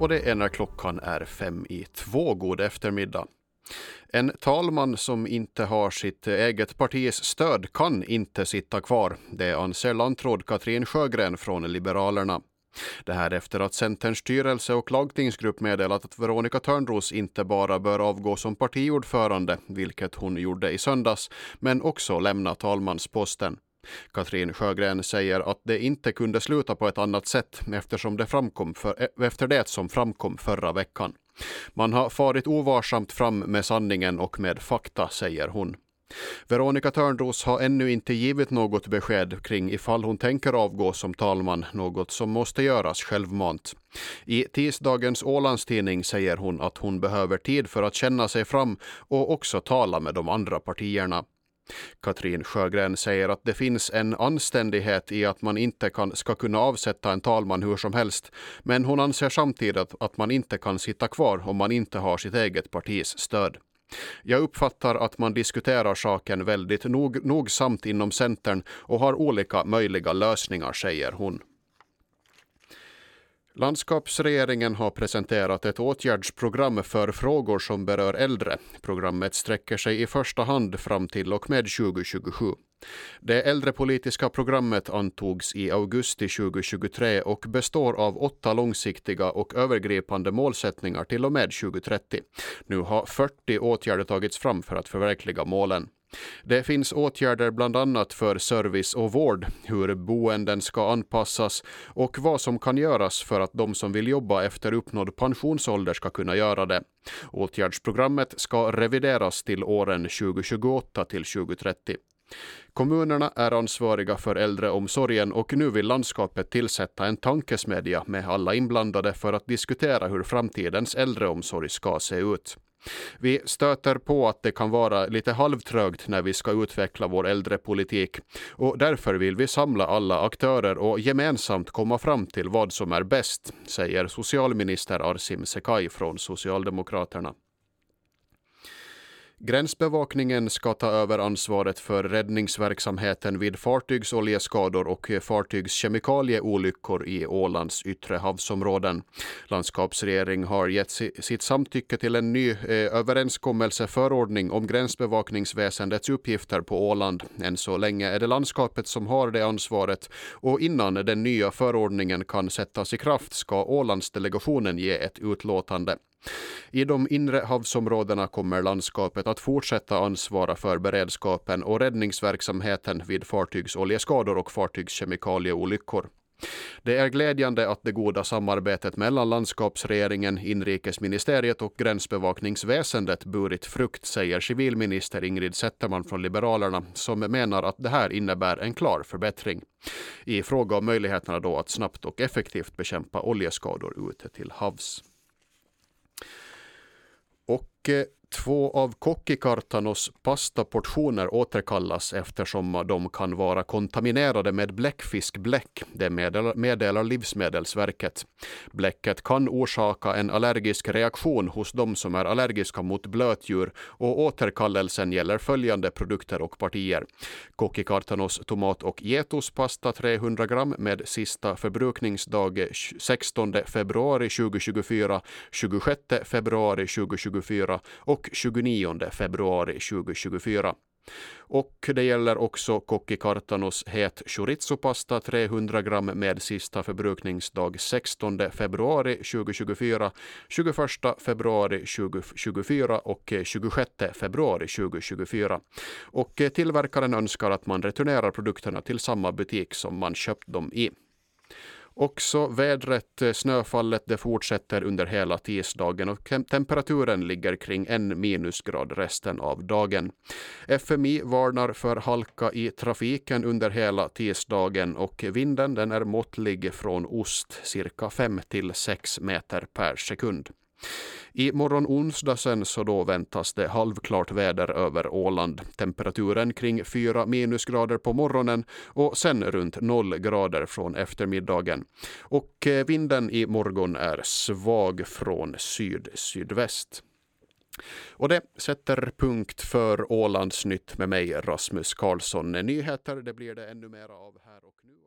och det är när klockan är fem i två. God eftermiddag. En talman som inte har sitt eget partis stöd kan inte sitta kvar. Det anser lantråd Katrin Sjögren från Liberalerna. Det här efter att Centerns styrelse och lagtingsgrupp meddelat att Veronica Törnros inte bara bör avgå som partiordförande, vilket hon gjorde i söndags, men också lämna talmansposten. Katrin Sjögren säger att det inte kunde sluta på ett annat sätt eftersom det framkom för, eh, efter det som framkom förra veckan. Man har farit ovarsamt fram med sanningen och med fakta, säger hon. Veronica Törnros har ännu inte givit något besked kring ifall hon tänker avgå som talman, något som måste göras självmant. I tisdagens Ålandstidning säger hon att hon behöver tid för att känna sig fram och också tala med de andra partierna. Katrin Sjögren säger att det finns en anständighet i att man inte kan, ska kunna avsätta en talman hur som helst, men hon anser samtidigt att man inte kan sitta kvar om man inte har sitt eget partis stöd. Jag uppfattar att man diskuterar saken väldigt nog, nogsamt inom Centern och har olika möjliga lösningar, säger hon. Landskapsregeringen har presenterat ett åtgärdsprogram för frågor som berör äldre. Programmet sträcker sig i första hand fram till och med 2027. Det äldrepolitiska programmet antogs i augusti 2023 och består av åtta långsiktiga och övergripande målsättningar till och med 2030. Nu har 40 åtgärder tagits fram för att förverkliga målen. Det finns åtgärder bland annat för service och vård, hur boenden ska anpassas och vad som kan göras för att de som vill jobba efter uppnådd pensionsålder ska kunna göra det. Åtgärdsprogrammet ska revideras till åren 2028 till 2030. Kommunerna är ansvariga för äldreomsorgen och nu vill landskapet tillsätta en tankesmedja med alla inblandade för att diskutera hur framtidens äldreomsorg ska se ut. Vi stöter på att det kan vara lite halvtrögt när vi ska utveckla vår äldrepolitik och därför vill vi samla alla aktörer och gemensamt komma fram till vad som är bäst, säger socialminister Arsim Sekai från Socialdemokraterna. Gränsbevakningen ska ta över ansvaret för räddningsverksamheten vid fartygsoljeskador och fartygskemikalieolyckor i Ålands yttre havsområden. Landskapsregering har gett sitt samtycke till en ny eh, överenskommelseförordning om gränsbevakningsväsendets uppgifter på Åland. Än så länge är det landskapet som har det ansvaret och innan den nya förordningen kan sättas i kraft ska Ålandsdelegationen ge ett utlåtande. I de inre havsområdena kommer landskapet att fortsätta ansvara för beredskapen och räddningsverksamheten vid fartygsoljeskador och fartygskemikalieolyckor. Det är glädjande att det goda samarbetet mellan landskapsregeringen, inrikesministeriet och gränsbevakningsväsendet burit frukt, säger civilminister Ingrid Zetterman från Liberalerna, som menar att det här innebär en klar förbättring i fråga om möjligheterna då att snabbt och effektivt bekämpa oljeskador ute till havs. Och eh, Två av Kokkikartanos pastaportioner återkallas eftersom de kan vara kontaminerade med bläckfiskbläck. Det meddelar, meddelar Livsmedelsverket. Bläcket kan orsaka en allergisk reaktion hos de som är allergiska mot blötdjur och återkallelsen gäller följande produkter och partier. Kokkikartanos tomat och getospasta 300 gram med sista förbrukningsdag 16 februari 2024, 26 februari 2024 och och 29 februari 2024. Och det gäller också Kokki Kartanos het chorizo-pasta 300 gram med sista förbrukningsdag 16 februari 2024, 21 februari 2024 och 26 februari 2024. Och tillverkaren önskar att man returnerar produkterna till samma butik som man köpt dem i. Också vädret, eh, snöfallet, det fortsätter under hela tisdagen och temperaturen ligger kring en minusgrad resten av dagen. FMI varnar för halka i trafiken under hela tisdagen och vinden den är måttlig från ost, cirka 5 till 6 meter per sekund. I morgon onsdag sen så då väntas det halvklart väder över Åland. Temperaturen kring 4 minusgrader på morgonen och sen runt 0 grader från eftermiddagen. Och eh, vinden i morgon är svag från syd-sydväst. Och det sätter punkt för Ålandsnytt med mig Rasmus Karlsson. Nyheter det blir det ännu mera av här och nu.